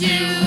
you.